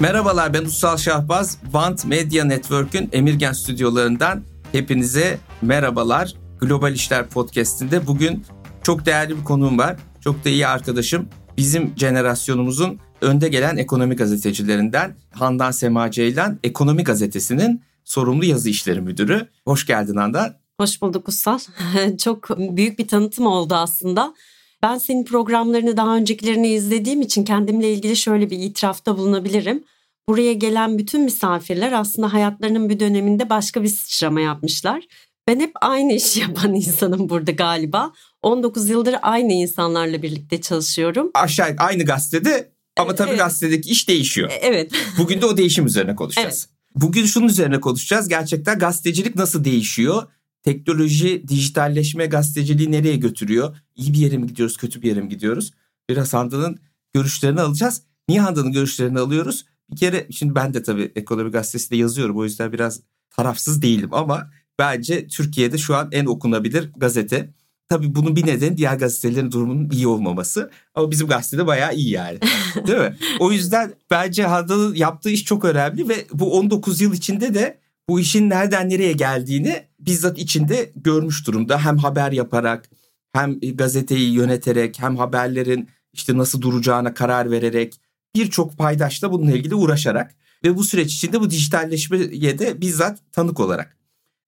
Merhabalar ben Ussal Şahbaz. Vant Media Network'ün Emirgen stüdyolarından hepinize merhabalar. Global İşler Podcast'inde bugün çok değerli bir konuğum var. Çok da iyi arkadaşım. Bizim jenerasyonumuzun önde gelen ekonomi gazetecilerinden Handan Sema Ceylan, Ekonomi Gazetesi'nin sorumlu yazı işleri müdürü. Hoş geldin Handan. Hoş bulduk Ussal. çok büyük bir tanıtım oldu aslında. Ben senin programlarını daha öncekilerini izlediğim için kendimle ilgili şöyle bir itirafta bulunabilirim. Buraya gelen bütün misafirler aslında hayatlarının bir döneminde başka bir sıçrama yapmışlar. Ben hep aynı işi yapan insanım burada galiba. 19 yıldır aynı insanlarla birlikte çalışıyorum. Aşağı aynı gazetede ama tabii evet. gazetedeki iş değişiyor. Evet. Bugün de o değişim üzerine konuşacağız. Evet. Bugün şunun üzerine konuşacağız. Gerçekten gazetecilik nasıl değişiyor? Teknoloji, dijitalleşme gazeteciliği nereye götürüyor? İyi bir yere mi gidiyoruz, kötü bir yere mi gidiyoruz? Biraz Handan'ın görüşlerini alacağız. Niye Handan'ın görüşlerini alıyoruz? Bir kere şimdi ben de tabii Ekonomi Gazetesi'nde yazıyorum. O yüzden biraz tarafsız değilim ama bence Türkiye'de şu an en okunabilir gazete. Tabii bunun bir nedeni diğer gazetelerin durumunun iyi olmaması. Ama bizim gazetede bayağı iyi yani. Değil mi? O yüzden bence Handan'ın yaptığı iş çok önemli ve bu 19 yıl içinde de bu işin nereden nereye geldiğini bizzat içinde görmüş durumda. Hem haber yaparak hem gazeteyi yöneterek hem haberlerin işte nasıl duracağına karar vererek birçok paydaşla bununla ilgili uğraşarak ve bu süreç içinde bu dijitalleşmeye de bizzat tanık olarak.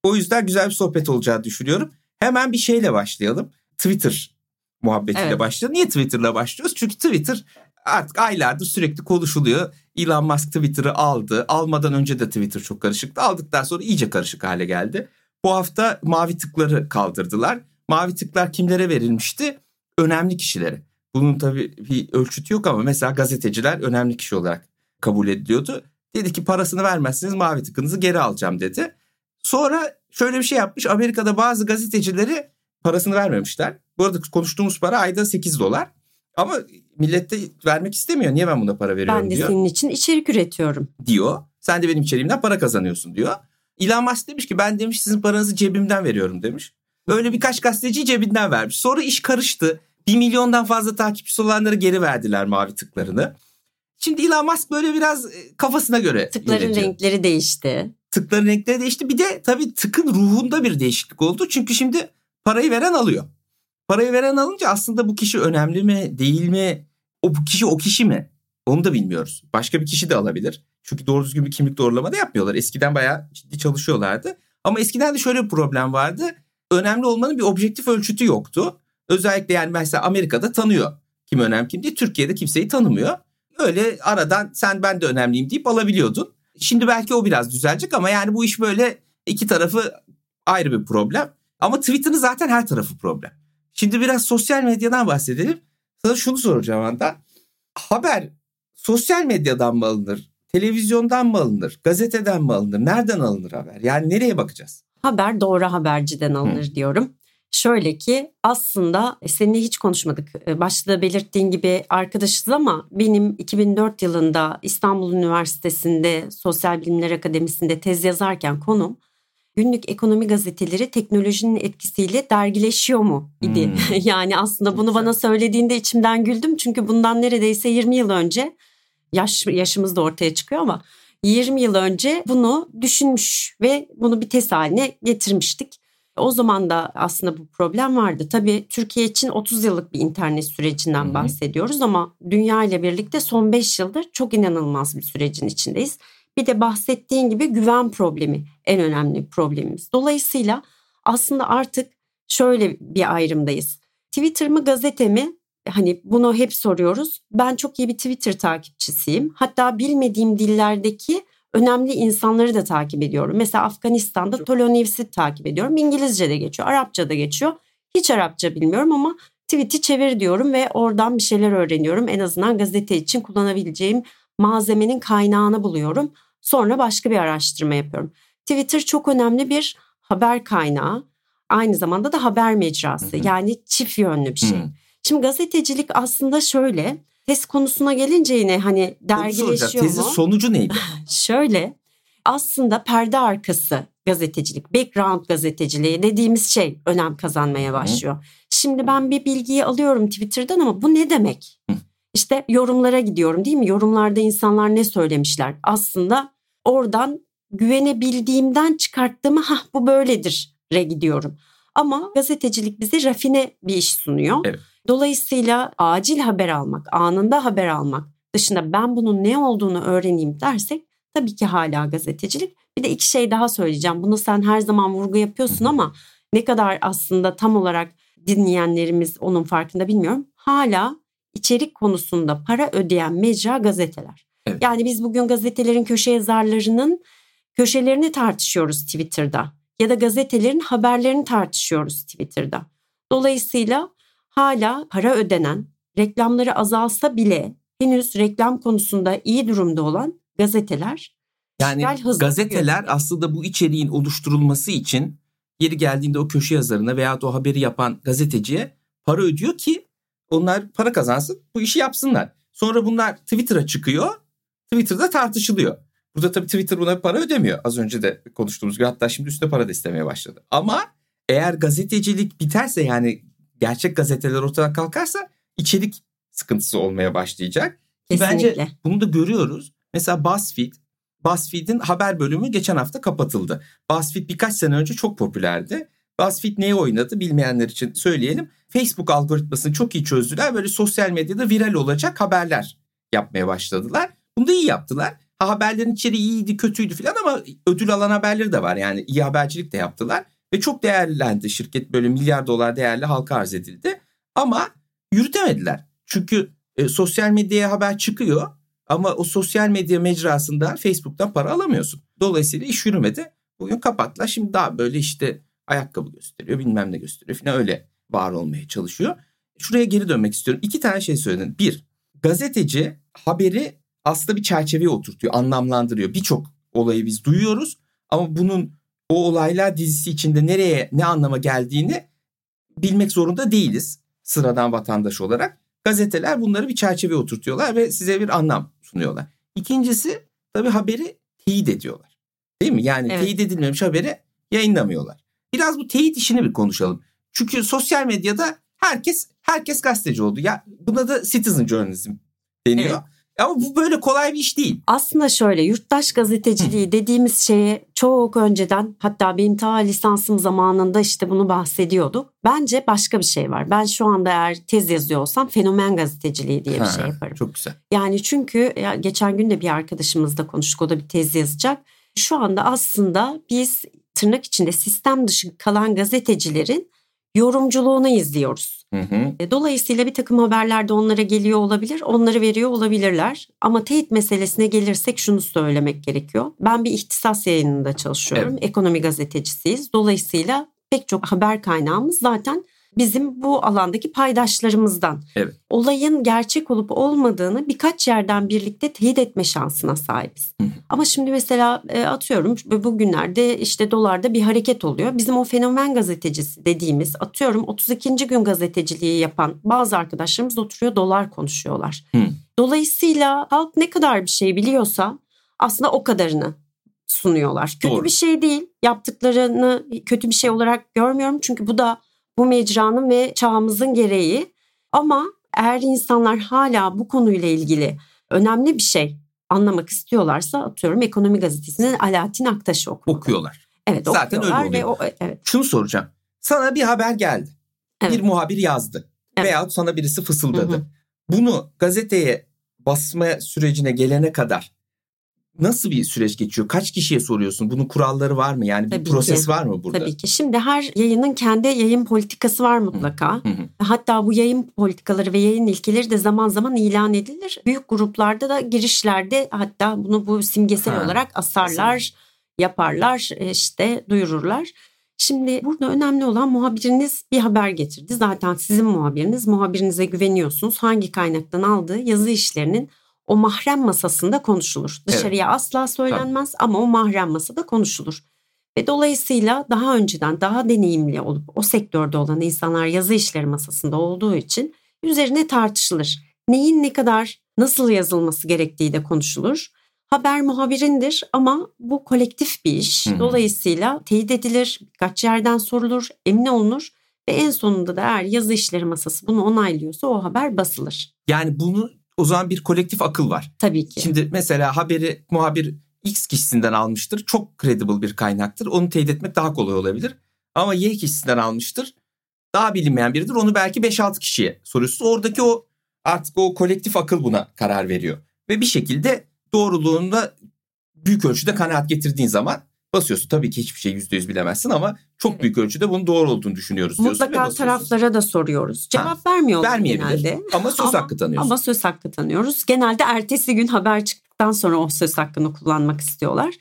O yüzden güzel bir sohbet olacağını düşünüyorum. Hemen bir şeyle başlayalım. Twitter muhabbetiyle evet. başlayalım. Niye Twitter'la başlıyoruz? Çünkü Twitter artık aylardır sürekli konuşuluyor. Elon Musk Twitter'ı aldı. Almadan önce de Twitter çok karışıktı. Aldıktan sonra iyice karışık hale geldi. Bu hafta mavi tıkları kaldırdılar. Mavi tıklar kimlere verilmişti? Önemli kişilere. Bunun tabii bir ölçütü yok ama mesela gazeteciler önemli kişi olarak kabul ediliyordu. Dedi ki parasını vermezseniz mavi tıkınızı geri alacağım dedi. Sonra şöyle bir şey yapmış. Amerika'da bazı gazetecileri parasını vermemişler. Bu arada konuştuğumuz para ayda 8 dolar. Ama millet de vermek istemiyor. Niye ben buna para veriyorum Ben de diyor. senin için içerik üretiyorum. Diyor. Sen de benim içeriğimden para kazanıyorsun diyor. Elon Musk demiş ki ben demiş sizin paranızı cebimden veriyorum demiş. Böyle birkaç gazeteci cebinden vermiş. Sonra iş karıştı. Bir milyondan fazla takipçisi olanları geri verdiler mavi tıklarını. Şimdi Elon Musk böyle biraz e, kafasına göre Tıkların yönetiyor. renkleri değişti. Tıkların renkleri değişti. Bir de tabii tıkın ruhunda bir değişiklik oldu. Çünkü şimdi parayı veren alıyor. Parayı veren alınca aslında bu kişi önemli mi değil mi? O bu kişi o kişi mi? Onu da bilmiyoruz. Başka bir kişi de alabilir. Çünkü doğru düzgün bir kimlik doğrulama da yapmıyorlar. Eskiden bayağı ciddi çalışıyorlardı. Ama eskiden de şöyle bir problem vardı. Önemli olmanın bir objektif ölçütü yoktu. Özellikle yani mesela Amerika'da tanıyor kim önemli kim diye. Türkiye'de kimseyi tanımıyor. Öyle aradan sen ben de önemliyim deyip alabiliyordun. Şimdi belki o biraz düzelecek ama yani bu iş böyle iki tarafı ayrı bir problem. Ama Twitter'ın zaten her tarafı problem. Şimdi biraz sosyal medyadan bahsedelim. Sana şunu soracağım anda. Haber sosyal medyadan mı alınır? Televizyondan mı alınır? Gazeteden mi alınır? Nereden alınır haber? Yani nereye bakacağız? Haber doğru haberciden alınır Hı. diyorum. Şöyle ki aslında e, seninle hiç konuşmadık. E, başta da belirttiğin gibi arkadaşız ama benim 2004 yılında İstanbul Üniversitesi'nde Sosyal Bilimler Akademisi'nde tez yazarken konum günlük ekonomi gazeteleri teknolojinin etkisiyle dergileşiyor mu idi. Hmm. yani aslında bunu bana söylediğinde içimden güldüm çünkü bundan neredeyse 20 yıl önce yaş yaşımız da ortaya çıkıyor ama 20 yıl önce bunu düşünmüş ve bunu bir test haline getirmiştik. O zaman da aslında bu problem vardı. Tabii Türkiye için 30 yıllık bir internet sürecinden Hı-hı. bahsediyoruz ama dünya ile birlikte son 5 yıldır çok inanılmaz bir sürecin içindeyiz. Bir de bahsettiğin gibi güven problemi en önemli problemimiz. Dolayısıyla aslında artık şöyle bir ayrımdayız. Twitter mı gazete mi? Hani bunu hep soruyoruz. Ben çok iyi bir Twitter takipçisiyim. Hatta bilmediğim dillerdeki önemli insanları da takip ediyorum. Mesela Afganistan'da Tolonevs'i takip ediyorum. İngilizce de geçiyor, Arapça da geçiyor. Hiç Arapça bilmiyorum ama tweet'i çevir diyorum ve oradan bir şeyler öğreniyorum. En azından gazete için kullanabileceğim malzemenin kaynağını buluyorum. Sonra başka bir araştırma yapıyorum. Twitter çok önemli bir haber kaynağı. Aynı zamanda da haber mecrası. Hı hı. Yani çift yönlü bir şey. Hı. Şimdi gazetecilik aslında şöyle Test konusuna gelince yine hani dergileşiyor Tezin sonucu neydi? Şöyle aslında perde arkası gazetecilik, background gazeteciliği dediğimiz şey önem kazanmaya başlıyor. Hı. Şimdi ben bir bilgiyi alıyorum Twitter'dan ama bu ne demek? Hı. İşte yorumlara gidiyorum değil mi? Yorumlarda insanlar ne söylemişler? Aslında oradan güvenebildiğimden çıkarttığımı ha bu böyledir re gidiyorum. Ama gazetecilik bize rafine bir iş sunuyor. Evet. Dolayısıyla acil haber almak, anında haber almak dışında ben bunun ne olduğunu öğreneyim dersek tabii ki hala gazetecilik. Bir de iki şey daha söyleyeceğim. Bunu sen her zaman vurgu yapıyorsun ama ne kadar aslında tam olarak dinleyenlerimiz onun farkında bilmiyorum. Hala içerik konusunda para ödeyen mecra gazeteler. Evet. Yani biz bugün gazetelerin köşe yazarlarının köşelerini tartışıyoruz Twitter'da ya da gazetelerin haberlerini tartışıyoruz Twitter'da. Dolayısıyla hala para ödenen, reklamları azalsa bile henüz reklam konusunda iyi durumda olan gazeteler yani gazeteler yapıyor. aslında bu içeriğin oluşturulması için yeri geldiğinde o köşe yazarına veya o haberi yapan gazeteciye para ödüyor ki onlar para kazansın bu işi yapsınlar. Sonra bunlar Twitter'a çıkıyor. Twitter'da tartışılıyor. Burada tabii Twitter buna para ödemiyor. Az önce de konuştuğumuz gibi hatta şimdi üstüne para da istemeye başladı. Ama eğer gazetecilik biterse yani gerçek gazeteler ortadan kalkarsa içerik sıkıntısı olmaya başlayacak. Kesinlikle. Bence bunu da görüyoruz. Mesela BuzzFeed, BuzzFeed'in haber bölümü geçen hafta kapatıldı. BuzzFeed birkaç sene önce çok popülerdi. BuzzFeed neyi oynadı bilmeyenler için söyleyelim. Facebook algoritmasını çok iyi çözdüler. Böyle sosyal medyada viral olacak haberler yapmaya başladılar. Bunu da iyi yaptılar. Ha, haberlerin içeriği iyiydi kötüydü falan ama ödül alan haberleri de var. Yani iyi habercilik de yaptılar. Ve çok değerlendi şirket böyle milyar dolar değerli halka arz edildi. Ama yürütemediler. Çünkü e, sosyal medyaya haber çıkıyor ama o sosyal medya mecrasında Facebook'tan para alamıyorsun. Dolayısıyla iş yürümedi. Bugün kapattılar. Şimdi daha böyle işte ayakkabı gösteriyor bilmem ne gösteriyor falan öyle var olmaya çalışıyor. Şuraya geri dönmek istiyorum. İki tane şey söyledin. Bir, gazeteci haberi aslında bir çerçeveye oturtuyor, anlamlandırıyor. Birçok olayı biz duyuyoruz ama bunun o olaylar dizisi içinde nereye ne anlama geldiğini bilmek zorunda değiliz sıradan vatandaş olarak. Gazeteler bunları bir çerçeveye oturtuyorlar ve size bir anlam sunuyorlar. İkincisi tabii haberi teyit ediyorlar. Değil mi? Yani evet. teyit edilmemiş haberi yayınlamıyorlar. Biraz bu teyit işini bir konuşalım. Çünkü sosyal medyada herkes herkes gazeteci oldu. Ya buna da citizen journalism deniyor. Evet. Ama bu böyle kolay bir iş değil. Aslında şöyle yurttaş gazeteciliği Hı. dediğimiz şeye çok önceden hatta benim ta lisansım zamanında işte bunu bahsediyorduk. Bence başka bir şey var. Ben şu anda eğer tez yazıyor olsam fenomen gazeteciliği diye bir ha, şey yaparım. Çok güzel. Yani çünkü ya geçen gün de bir arkadaşımızla konuştuk o da bir tez yazacak. Şu anda aslında biz tırnak içinde sistem dışı kalan gazetecilerin yorumculuğunu izliyoruz. Hı hı. E, dolayısıyla bir takım haberler de onlara geliyor olabilir, onları veriyor olabilirler. Ama teyit meselesine gelirsek şunu söylemek gerekiyor. Ben bir ihtisas yayınında çalışıyorum. Evet. Ekonomi gazetecisiyiz. Dolayısıyla pek çok haber kaynağımız zaten bizim bu alandaki paydaşlarımızdan. Evet. Olayın gerçek olup olmadığını birkaç yerden birlikte teyit etme şansına sahibiz. Hı. Ama şimdi mesela e, atıyorum bugünlerde işte dolarda bir hareket oluyor. Bizim o fenomen gazetecisi dediğimiz atıyorum 32. gün gazeteciliği yapan bazı arkadaşlarımız oturuyor dolar konuşuyorlar. Hı. Dolayısıyla halk ne kadar bir şey biliyorsa aslında o kadarını sunuyorlar. Kötü Doğru. bir şey değil. Yaptıklarını kötü bir şey olarak görmüyorum. Çünkü bu da bu mecranın ve çağımızın gereği. Ama eğer insanlar hala bu konuyla ilgili önemli bir şey anlamak istiyorlarsa atıyorum Ekonomi Gazetesi'nin Alaaddin Aktaş'ı okuyorlar. Okuyorlar. Evet Zaten okuyorlar öyle oluyor. Ve o, evet. Şunu soracağım. Sana bir haber geldi. Evet. Bir muhabir yazdı. Evet. Veyahut sana birisi fısıldadı. Hı hı. Bunu gazeteye basma sürecine gelene kadar nasıl bir süreç geçiyor? Kaç kişiye soruyorsun? Bunun kuralları var mı? Yani bir Tabii proses ki. var mı burada? Tabii ki. Şimdi her yayının kendi yayın politikası var mutlaka. Hı hı. Hatta bu yayın politikaları ve yayın ilkeleri de zaman zaman ilan edilir. Büyük gruplarda da girişlerde hatta bunu bu simgesel ha. olarak asarlar, Kesinlikle. yaparlar, e, işte duyururlar. Şimdi burada önemli olan muhabiriniz bir haber getirdi. Zaten sizin muhabiriniz, muhabirinize güveniyorsunuz. Hangi kaynaktan aldığı yazı işlerinin o mahrem masasında konuşulur. Dışarıya evet. asla söylenmez Tabii. ama o mahrem masada konuşulur. Ve dolayısıyla daha önceden daha deneyimli olup o sektörde olan insanlar yazı işleri masasında olduğu için üzerine tartışılır. Neyin ne kadar nasıl yazılması gerektiği de konuşulur. Haber muhabirindir ama bu kolektif bir iş. Hı-hı. Dolayısıyla teyit edilir, kaç yerden sorulur, emin olunur ve en sonunda da eğer yazı işleri masası bunu onaylıyorsa o haber basılır. Yani bunu o zaman bir kolektif akıl var. Tabii ki. Şimdi mesela haberi muhabir X kişisinden almıştır. Çok credible bir kaynaktır. Onu teyit etmek daha kolay olabilir. Ama Y kişisinden almıştır. Daha bilinmeyen biridir. Onu belki 5-6 kişiye soruyorsun. Oradaki o artık o kolektif akıl buna karar veriyor. Ve bir şekilde doğruluğunda büyük ölçüde kanaat getirdiğin zaman basıyorsun. Tabii ki hiçbir şey %100 bilemezsin ama çok Evet. büyük ölçüde bunun doğru olduğunu düşünüyoruz diyorsun. Mutlaka taraflara da soruyoruz. Cevap vermiyorlar Vermeyebilir genelde. ama söz Ama- hakkı tanıyorsun. Ama söz hakkı tanıyoruz. Genelde ertesi gün haber çıktıktan sonra o söz hakkını kullanmak istiyorlar.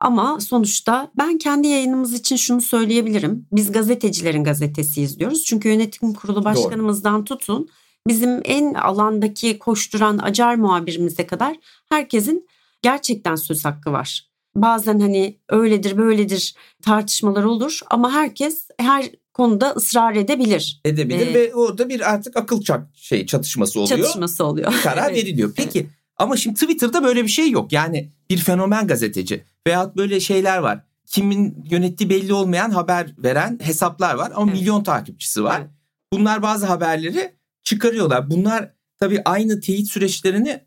Ama sonuçta ben kendi yayınımız için şunu söyleyebilirim. Biz gazetecilerin gazetesiyiz diyoruz. Çünkü yönetim kurulu başkanımızdan tutun bizim en alandaki koşturan acar muhabirimize kadar herkesin gerçekten söz hakkı var. Bazen hani öyledir böyledir tartışmalar olur ama herkes her konuda ısrar edebilir. edebilir Ee, ve orada bir artık akıl çak şey çatışması oluyor. Çatışması oluyor. Bir karar Evet. veriliyor. Peki ama şimdi Twitter'da böyle bir şey yok. Yani bir fenomen gazeteci veyahut böyle şeyler var. Kimin yönettiği belli olmayan haber veren hesaplar var ama Evet. milyon takipçisi var. Evet. Bunlar bazı haberleri çıkarıyorlar. Bunlar tabii aynı teyit süreçlerini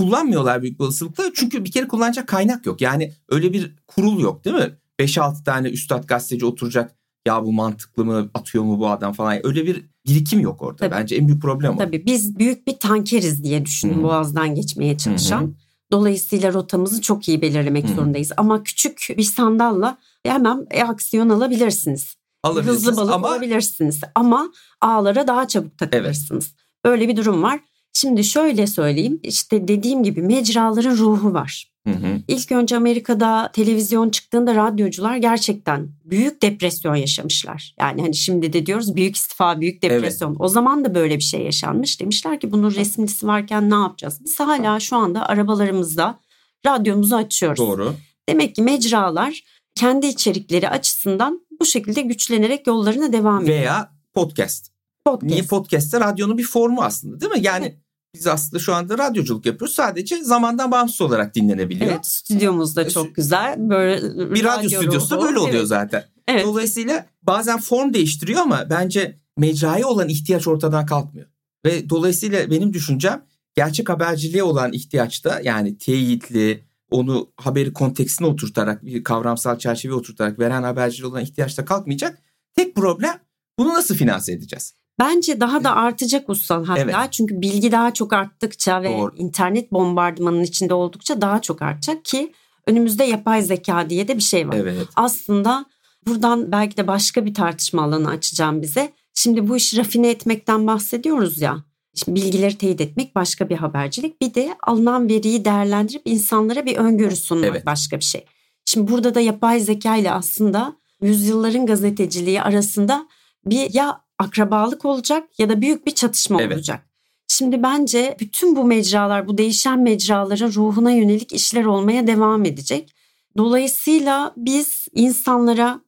kullanmıyorlar büyük bir olasılıkla. Çünkü bir kere kullanacak kaynak yok. Yani öyle bir kurul yok değil mi? 5-6 tane üstad gazeteci oturacak. Ya bu mantıklı mı atıyor mu bu adam falan. Öyle bir birikim yok orada. Tabii. Bence en büyük problem o. Tabii biz büyük bir tankeriz diye düşünün Hı hı. boğazdan geçmeye çalışan. Hı hı. Dolayısıyla rotamızı çok iyi belirlemek Hı hı. zorundayız. Ama küçük bir sandalla hemen e, aksiyon alabilirsiniz. Hızlı balık ama olabilirsiniz. Ama ağlara daha çabuk takılırsınız. Böyle bir durum var. Şimdi şöyle söyleyeyim. İşte dediğim gibi mecraların ruhu var. Hı hı. İlk önce Amerika'da televizyon çıktığında radyocular gerçekten büyük depresyon yaşamışlar. Yani hani şimdi de diyoruz büyük istifa, büyük depresyon. O zaman da böyle bir şey yaşanmış. Demişler ki bunun resmisi varken ne yapacağız? Biz hala şu anda arabalarımızda radyomuzu açıyoruz. Doğru. Demek ki mecralar kendi içerikleri açısından bu şekilde güçlenerek yollarına devam ediyor. Veya podcast. Podcast. Niye podcast de radyonun bir formu aslında değil mi? Yani Evet. Biz aslında şu anda radyoculuk yapıyoruz. Sadece zamandan bağımsız olarak dinlenebiliyor. Evet, stüdyomuz da çok güzel. Böyle Bir radyo stüdyosu da böyle oluyor Evet, zaten. Evet. Dolayısıyla bazen form değiştiriyor ama bence mecraya olan ihtiyaç ortadan kalkmıyor. Ve dolayısıyla benim düşüncem gerçek haberciliğe olan ihtiyaçta yani teyitli, onu haberi kontekstine oturtarak, bir kavramsal çerçeve oturtarak veren haberciliğe olan ihtiyaçta kalkmayacak. Tek problem bunu nasıl finanse edeceğiz? Bence daha da artacak Ussal hatta. Evet. Çünkü bilgi daha çok arttıkça ve Doğru. internet bombardımanının içinde oldukça daha çok artacak ki önümüzde yapay zeka diye de bir şey var. Evet. Aslında buradan belki de başka bir tartışma alanı açacağım bize. Şimdi bu işi rafine etmekten bahsediyoruz ya. Şimdi bilgileri teyit etmek başka bir habercilik. Bir de alınan veriyi değerlendirip insanlara bir öngörü sunmak Evet. başka bir şey. Şimdi burada da yapay zeka ile aslında yüzyılların gazeteciliği arasında bir ya akrabalık olacak ya da büyük bir çatışma Evet. olacak. Şimdi bence bütün bu mecralar, bu değişen mecraların ruhuna yönelik işler olmaya devam edecek. Dolayısıyla biz insanlara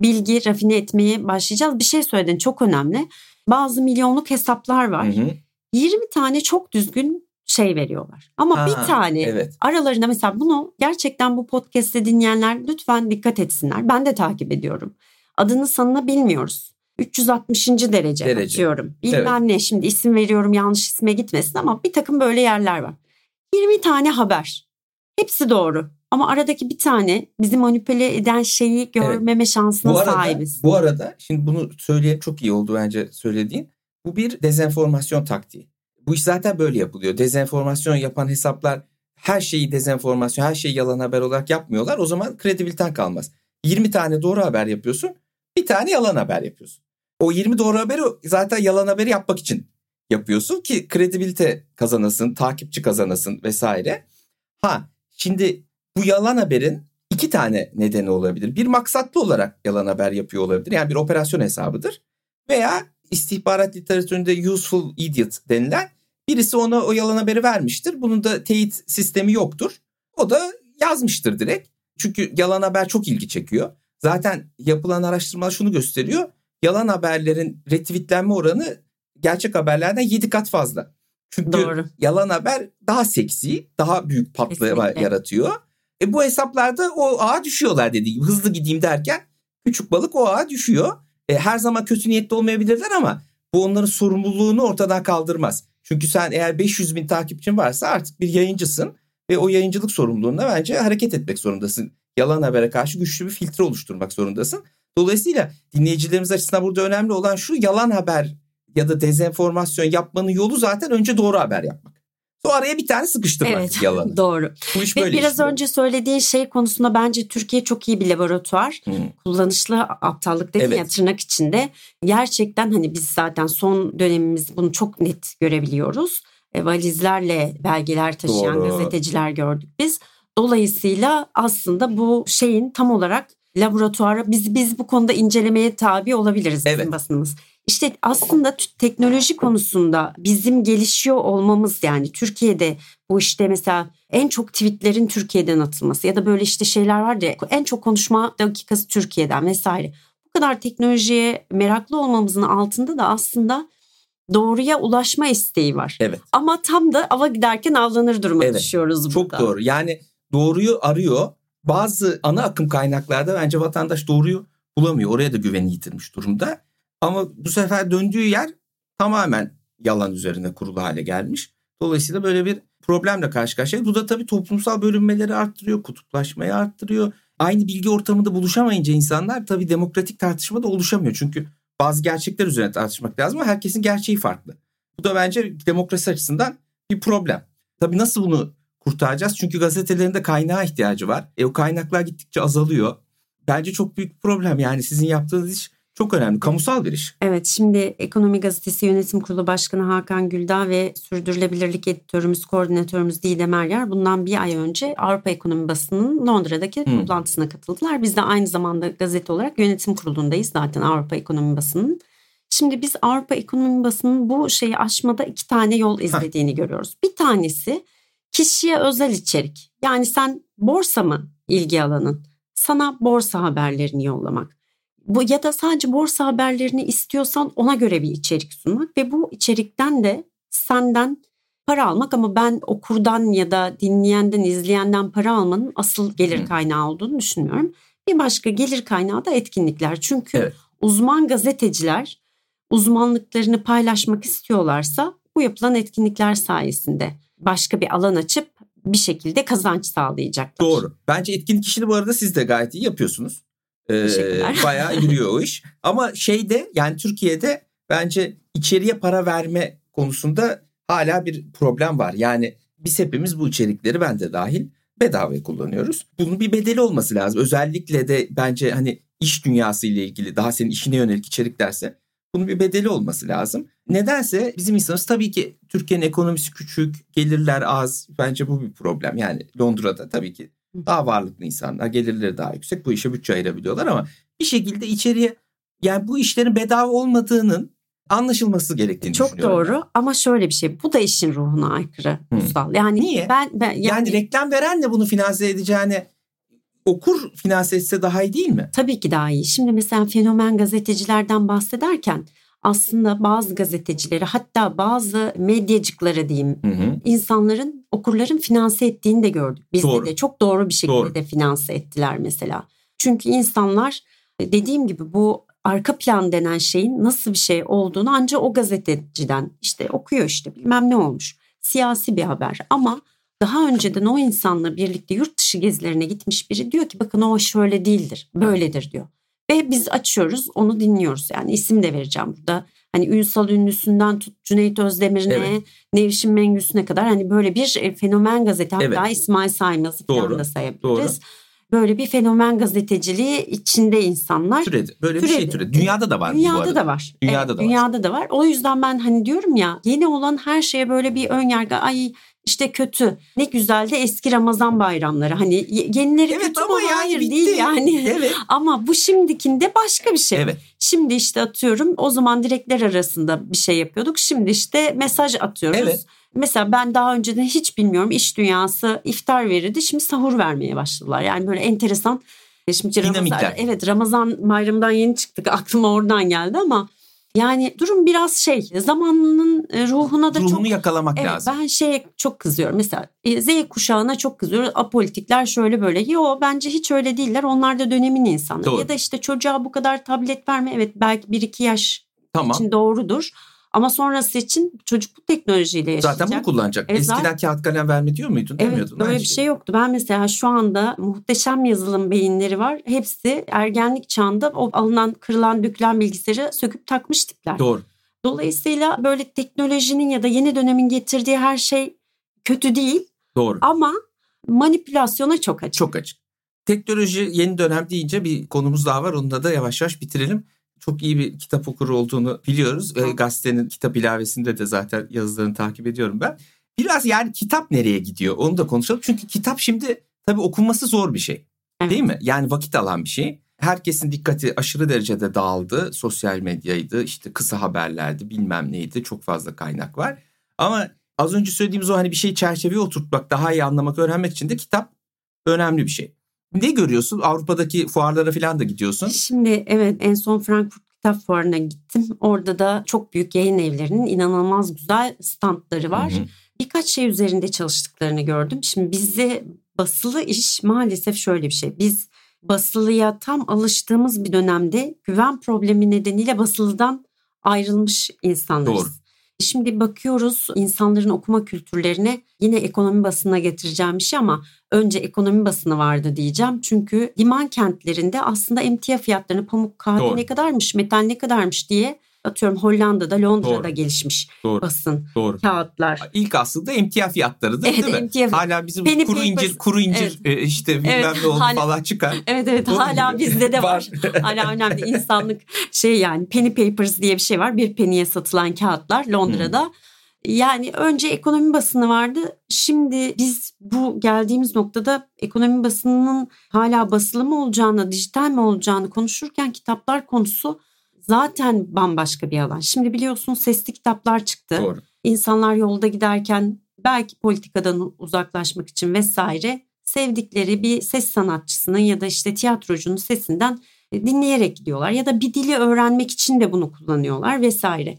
bilgi rafine etmeye başlayacağız. Bir şey söyledin çok önemli. Bazı milyonluk hesaplar var. Hı hı. 20 tane çok düzgün şey veriyorlar. Ama Ha, bir tane Evet. aralarında mesela bunu gerçekten bu podcast'te dinleyenler lütfen dikkat etsinler. Ben de takip ediyorum. Adını sanını bilmiyoruz. 360. derece, Derece. atıyorum. Bilmem ne şimdi isim veriyorum yanlış isme gitmesin ama bir takım böyle yerler var. 20 tane haber. Hepsi doğru. Ama aradaki bir tane bizi manipüle eden şeyi görmeme şansına Bu arada, sahibiz. bu arada şimdi bunu söyleyip çok iyi oldu bence söylediğin. Bu bir dezenformasyon taktiği. Bu iş zaten böyle yapılıyor. Dezenformasyon yapan hesaplar her şeyi dezenformasyon, her şeyi yalan haber olarak yapmıyorlar. O zaman kredibiliten kalmaz. 20 tane doğru haber yapıyorsun, bir tane yalan haber yapıyorsun. O 20 doğru haberi zaten yalan haberi yapmak için yapıyorsun ki kredibilite kazanasın, takipçi kazanasın vesaire. Ha şimdi bu yalan haberin iki tane nedeni olabilir. Bir maksatlı olarak yalan haber yapıyor olabilir. Yani bir operasyon hesabıdır. Veya istihbarat literatüründe useful idiot denilen birisi ona o yalan haberi vermiştir. Bunun da teyit sistemi yoktur. O da yazmıştır direkt. Çünkü yalan haber çok ilgi çekiyor. Zaten yapılan araştırmalar şunu gösteriyor. Yalan haberlerin retweetlenme oranı gerçek haberlerden 7 kat fazla. Çünkü Doğru. yalan haber daha seksi, daha büyük patlama Kesinlikle. yaratıyor. E bu hesaplarda o ağa düşüyorlar dediğim gibi. Hızlı gideyim derken küçük balık o ağa düşüyor. E her zaman kötü niyetli olmayabilirler ama bu onların sorumluluğunu ortadan kaldırmaz. Çünkü sen eğer 500 bin takipçin varsa artık bir yayıncısın ve o yayıncılık sorumluluğunda bence hareket etmek zorundasın. Yalan habere karşı güçlü bir filtre oluşturmak zorundasın. Dolayısıyla dinleyicilerimiz açısından burada önemli olan şu yalan haber ya da dezenformasyon yapmanın yolu zaten önce doğru haber yapmak. Sonra araya bir tane sıkıştırmak evet, yalanı. Doğru. Bu iş Ve böyle biraz işliyor. önce söylediğin şey konusunda bence Türkiye çok iyi bir laboratuvar. Hı. Kullanışlı aptallık dedin Evet. ya tırnak içinde. Gerçekten hani biz zaten son dönemimiz bunu çok net görebiliyoruz. E, valizlerle belgeler taşıyan Doğru. gazeteciler gördük biz. Dolayısıyla aslında bu şeyin tam olarak laboratuvara biz biz bu konuda incelemeye tabi olabiliriz bizim Evet. basınımız. İşte aslında teknoloji konusunda bizim gelişiyor olmamız yani Türkiye'de bu işte mesela en çok tweetlerin Türkiye'den atılması ya da böyle işte şeyler var ya en çok konuşma dakikası Türkiye'den vesaire. Bu kadar teknolojiye meraklı olmamızın altında da aslında doğruya ulaşma isteği var. Evet. Ama tam da ava giderken avlanır duruma Evet. düşüyoruz Çok burada. doğru. Yani doğruyu arıyor. Bazı ana akım kaynaklarda bence vatandaş doğruyu bulamıyor. Oraya da güveni yitirmiş durumda. Ama bu sefer döndüğü yer tamamen yalan üzerine kurulu hale gelmiş. Dolayısıyla böyle bir problemle karşı karşıyayız. Bu da tabii toplumsal bölünmeleri arttırıyor, kutuplaşmayı arttırıyor. Aynı bilgi ortamında buluşamayınca insanlar tabii demokratik tartışma da oluşamıyor. Çünkü bazı gerçekler üzerine tartışmak lazım ama herkesin gerçeği farklı. Bu da bence demokrasi açısından bir problem. Tabii nasıl bunu kurtaracağız? Çünkü gazetelerin de kaynağa ihtiyacı var. E o kaynaklar gittikçe azalıyor. Bence çok büyük bir problem. Yani sizin yaptığınız iş çok önemli. Kamusal bir iş. Evet şimdi Ekonomi Gazetesi Yönetim Kurulu Başkanı Hakan Güldağ ve Sürdürülebilirlik Editörümüz, Koordinatörümüz Didem Eryer bundan bir ay önce Avrupa Ekonomi Basını'nın Londra'daki Hmm. toplantısına katıldılar. Biz de aynı zamanda gazete olarak yönetim kurulundayız zaten Avrupa Ekonomi Basını'nın. Şimdi biz Avrupa Ekonomi Basını'nın bu şeyi aşmada iki tane yol izlediğini görüyoruz. Bir tanesi kişiye özel içerik. Yani sen borsa mı ilgi alanın? Sana borsa haberlerini yollamak. Bu ya da sadece borsa haberlerini istiyorsan ona göre bir içerik sunmak ve bu içerikten de senden para almak ama ben okurdan ya da dinleyenden, izleyenden para almanın asıl gelir kaynağı olduğunu düşünmüyorum. Bir başka gelir kaynağı da etkinlikler. Çünkü Evet. uzman gazeteciler uzmanlıklarını paylaşmak istiyorlarsa bu yapılan etkinlikler sayesinde başka bir alan açıp bir şekilde kazanç sağlayacaklar. Doğru. Bence etkinlik işini bu arada siz de gayet iyi yapıyorsunuz. Ee, bayağı yürüyor o iş. Ama şeyde yani Türkiye'de bence içeriye para verme konusunda hala bir problem var. Yani biz hepimiz bu içerikleri ben de dahil bedavaya kullanıyoruz. Bunun bir bedeli olması lazım. Özellikle de bence hani iş dünyası ile ilgili daha senin işine yönelik içeriklerse bunun bir bedeli olması lazım. Nedense bizim insanımız tabii ki Türkiye'nin ekonomisi küçük, gelirler az. Bence bu bir problem. Yani Londra'da tabii ki daha varlıklı insanlar, gelirleri daha yüksek. Bu işe bütçe ayırabiliyorlar ama bir şekilde içeriye yani bu işlerin bedava olmadığının anlaşılması gerektiğini Çok doğru ama şöyle bir şey bu da işin ruhuna aykırı. Uysal. Yani Niye? ben, ben yani, Yani, reklam veren de bunu finanse edeceğine okur finanse etse daha iyi değil mi? tabii ki daha iyi. Şimdi mesela fenomen gazetecilerden bahsederken aslında bazı gazetecileri hatta bazı medyacıkları diyeyim Hı hı. insanların okurların finanse ettiğini de gördük. Bizde Doğru. de çok doğru bir şekilde Doğru. finanse ettiler mesela. Çünkü insanlar dediğim gibi bu arka plan denen şeyin nasıl bir şey olduğunu ancak o gazeteciden işte okuyor işte bilmem ne olmuş. Siyasi bir haber ama daha önceden o insanla birlikte yurt dışı gezilerine gitmiş biri diyor ki bakın o şöyle değildir böyledir diyor. Ve biz açıyoruz onu dinliyoruz yani isim de vereceğim burada. Hani Ünsal Ünlüsü'nden tut Cüneyt Özdemir'ine Evet. Nevşin Mengüsü'ne kadar hani böyle bir e, fenomen gazete hatta Evet. İsmail Saymaz'ı Doğru, falan da sayabiliriz. doğru. Böyle bir fenomen gazeteciliği içinde insanlar. Türedi. Böyle bir şey Türedi. türedi. Dünyada da var bu Dünyada da var. Dünyada Evet, da var. dünyada da var. O yüzden ben hani diyorum ya yeni olan her şeye böyle bir ön yargı ay işte kötü. Ne güzel de eski Ramazan bayramları. Hani ye- yenileri Evet kötü ama yani Hayır bitti. değil yani. Evet. Ama bu şimdikinde başka bir şey. Evet. Şimdi işte atıyorum o zaman direkler arasında bir şey yapıyorduk. Şimdi işte mesaj atıyoruz. Evet. Mesela ben daha önceden hiç bilmiyorum iş dünyası iftar verirdi. Şimdi sahur vermeye başladılar. Yani böyle enteresan. Şimdi Ramazan, Dinamikler. evet Ramazan bayramından yeni çıktık. Aklıma oradan geldi ama yani durum biraz şey zamanının e, ruhuna da Ruhunu çok yakalamak Evet lazım. ben şeye çok kızıyorum. Mesela e, Z kuşağına çok kızıyorum. Apolitikler şöyle böyle. Yo bence hiç öyle değiller. Onlar da dönemin insanları. Doğru. Ya da işte çocuğa bu kadar tablet verme. Evet belki 1-2 yaş Tamam. için doğrudur. Ama sonrası için çocuk bu teknolojiyle yaşayacak. Zaten bunu kullanacak. Evet, Eskiden zaten- kağıt kalem verme diyor muydun? Evet Demiyordun. böyle bir şey. şey yoktu. Ben mesela şu anda muhteşem yazılım beyinleri var. Hepsi ergenlik çağında o alınan kırılan dökülen bilgisayarı söküp takmış tipler. Doğru. Dolayısıyla böyle teknolojinin ya da yeni dönemin getirdiği her şey kötü değil Doğru. ama manipülasyona çok açık. Çok açık. Teknoloji yeni dönem deyince bir konumuz daha var. Onunla da yavaş yavaş bitirelim. Çok iyi bir kitap okuru olduğunu biliyoruz. E, gazetenin kitap ilavesinde de zaten yazılarını takip ediyorum ben. Biraz yani kitap nereye gidiyor onu da konuşalım. Çünkü kitap şimdi tabii okunması zor bir şey. Değil mi? Yani vakit alan bir şey. Herkesin dikkati aşırı derecede dağıldı. Sosyal medyaydı, işte kısa haberlerdi, bilmem neydi. Çok fazla kaynak var. Ama az önce söylediğimiz o hani bir şeyi çerçeveye oturtmak, daha iyi anlamak, öğrenmek için de kitap önemli bir şey. Ne görüyorsun? Avrupa'daki fuarlara falan da gidiyorsun. Şimdi evet en son Frankfurt Kitap Fuarı'na gittim. Orada da çok büyük yayın evlerinin inanılmaz güzel standları var. Hı hı. Birkaç şey üzerinde çalıştıklarını gördüm. Şimdi bizde basılı iş maalesef şöyle bir şey. Biz basılıya tam alıştığımız bir dönemde güven problemi nedeniyle basılıdan ayrılmış insanlarız. Doğru. Şimdi bakıyoruz insanların okuma kültürlerine yine ekonomi basına getireceğim bir şey ama önce ekonomi basını vardı diyeceğim. Çünkü liman kentlerinde aslında emtia fiyatlarını pamuk kahve Doğru. ne kadarmış metal ne kadarmış diye atıyorum Hollanda'da Londra'da Doğru. gelişmiş Doğru. basın Doğru. kağıtlar. İlk aslında emtia fiyatlarıdır Evet, değil mi? emtia- Hala bizim Penny kuru incir, kuru incir e, işte bilmem Evet, ne oldu hala- falan çıkar. Evet evet Doğru hala mu? bizde de var. Hala önemli insanlık şey yani penny papers diye bir şey var. Bir penny'e satılan kağıtlar Londra'da. Hmm. Yani önce ekonomi basını vardı. Şimdi biz bu geldiğimiz noktada ekonomi basınının hala basılı mı olacağını, dijital mi olacağını konuşurken kitaplar konusu zaten bambaşka bir alan. Şimdi biliyorsun sesli kitaplar çıktı. Doğru. İnsanlar yolda giderken belki politikadan uzaklaşmak için vesaire sevdikleri bir ses sanatçısının ya da işte tiyatrocunun sesinden e, dinleyerek gidiyorlar ya da bir dili öğrenmek için de bunu kullanıyorlar vesaire.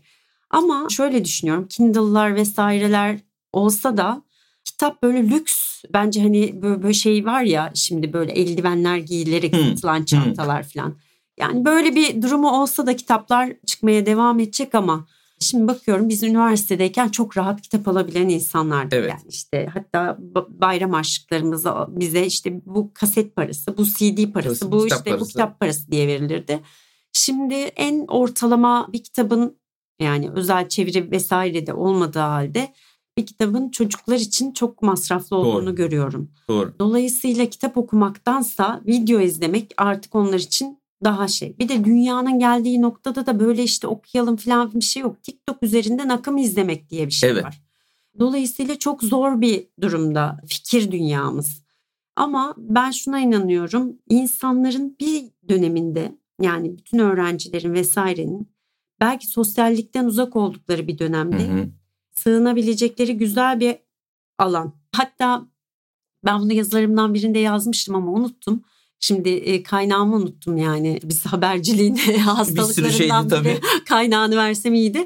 Ama şöyle düşünüyorum Kindle'lar vesaireler olsa da kitap böyle lüks bence hani böyle, böyle şey var ya şimdi böyle eldivenler giyilerek Hmm. satılan çantalar falan. Yani böyle bir durumu olsa da kitaplar çıkmaya devam edecek ama Şimdi bakıyorum biz üniversitedeyken çok rahat kitap alabilen insanlardık. Evet. Yani işte hatta ba- bayram harçlıklarımızda bize işte bu kaset parası, bu CD parası, bu işte bu parası. kitap parası diye verilirdi. Şimdi en ortalama bir kitabın yani özel çeviri vesaire de olmadığı halde bir kitabın çocuklar için çok masraflı olduğunu Doğru. görüyorum. Doğru. Dolayısıyla kitap okumaktansa video izlemek artık onlar için daha şey. Bir de dünyanın geldiği noktada da böyle işte okuyalım falan bir şey yok. TikTok üzerinden akım izlemek diye bir şey Evet. var. Dolayısıyla çok zor bir durumda fikir dünyamız. Ama ben şuna inanıyorum. İnsanların bir döneminde yani bütün öğrencilerin vesairenin belki sosyallikten uzak oldukları bir Hı dönemde hı. sığınabilecekleri güzel bir alan. Hatta ben bunu yazılarımdan birinde yazmıştım ama unuttum. Şimdi e, kaynağımı unuttum yani. Biz haberciliğin hastalıklarından şeydi biri kaynağını versem iyiydi.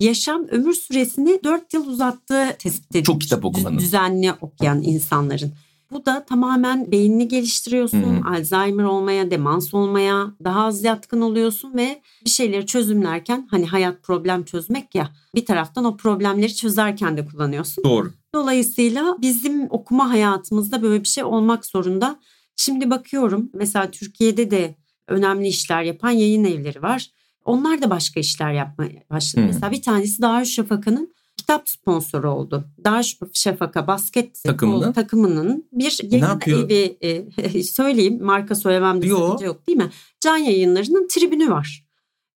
Yaşam ömür süresini 4 yıl uzattığı tespit edilmiş. Çok kitap okumanın. Düz- Düzenli okuyan insanların. Bu da tamamen beynini geliştiriyorsun. Hı hı. Alzheimer olmaya, demans olmaya daha az yatkın oluyorsun ve bir şeyleri çözümlerken hani hayat problem çözmek ya bir taraftan o problemleri çözerken de kullanıyorsun. Doğru. Dolayısıyla bizim okuma hayatımızda böyle bir şey olmak zorunda. Şimdi bakıyorum mesela Türkiye'de de önemli işler yapan yayın evleri var. Onlar da başka işler yapmaya başladı. Hmm. Mesela bir tanesi Darüşşafaka'nın kitap sponsoru oldu. Darüşşafaka basket Takımının? takımının bir yayın yapıyor? evi e, söyleyeyim marka söylememde Yo. sakınca yok değil mi? Can yayınlarının tribünü var.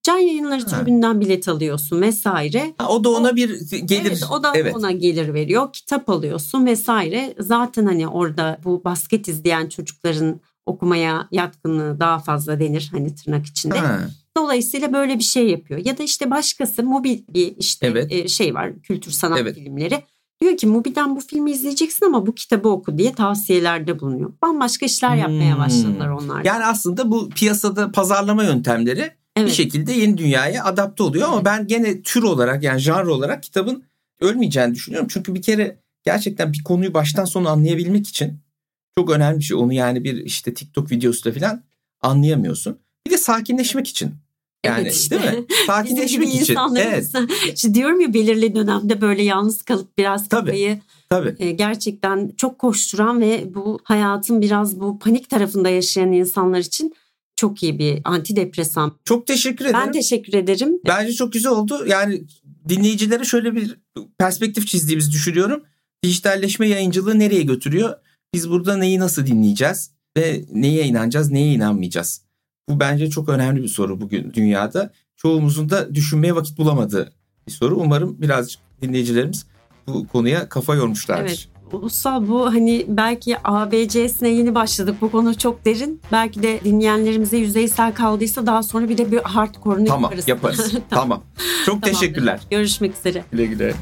Can yayınları Ha. tribünden bilet alıyorsun vesaire. Ha, o da ona bir gelir. Evet o da Evet. ona gelir veriyor. Kitap alıyorsun vesaire. Zaten hani orada bu basket izleyen çocukların okumaya yatkınlığı daha fazla denir hani tırnak içinde. Ha, Dolayısıyla böyle bir şey yapıyor. Ya da işte başkası mobil bir işte Evet. e, şey var kültür sanat Evet. filmleri. Diyor ki Mubi'den bu filmi izleyeceksin ama bu kitabı oku diye tavsiyelerde bulunuyor. Bambaşka işler yapmaya Hmm. başladılar onlar. Yani aslında bu piyasada pazarlama yöntemleri bir evet. şekilde yeni dünyaya adapte oluyor ama ben gene tür olarak yani janr olarak kitabın ölmeyeceğini düşünüyorum. Çünkü bir kere gerçekten bir konuyu baştan sona anlayabilmek için çok önemli bir şey. Onu yani bir işte TikTok videosuyla falan anlayamıyorsun. Bir de sakinleşmek için Yani Evet işte. değil mi? Sakinleşmek için. insanlarımız- Evet. İşte diyorum ya belirli dönemde böyle yalnız kalıp biraz Tabii. kafayı Tabii. e, gerçekten çok koşturan ve bu hayatın biraz bu panik tarafında yaşayan insanlar için çok iyi bir antidepresan. Çok teşekkür ederim. Ben teşekkür ederim. Bence çok güzel oldu. Yani dinleyicilere şöyle bir perspektif çizdiğimizi düşünüyorum. Dijitalleşme yayıncılığı nereye götürüyor? Biz burada neyi nasıl dinleyeceğiz ve neye inanacağız, neye inanmayacağız? Bu bence çok önemli bir soru bugün dünyada. Çoğumuzun da düşünmeye vakit bulamadığı bir soru. Umarım birazcık dinleyicilerimiz bu konuya kafa yormuşlardır. Evet. Ulusal bu hani belki ABC'sine yeni başladık. Bu konu çok derin. Belki de dinleyenlerimize yüzeysel kaldıysa daha sonra bir de bir hardcore'unu Tamam yaparız. yaparız. tamam. Çok Tamamdır. teşekkürler. Görüşmek üzere. Güle güle.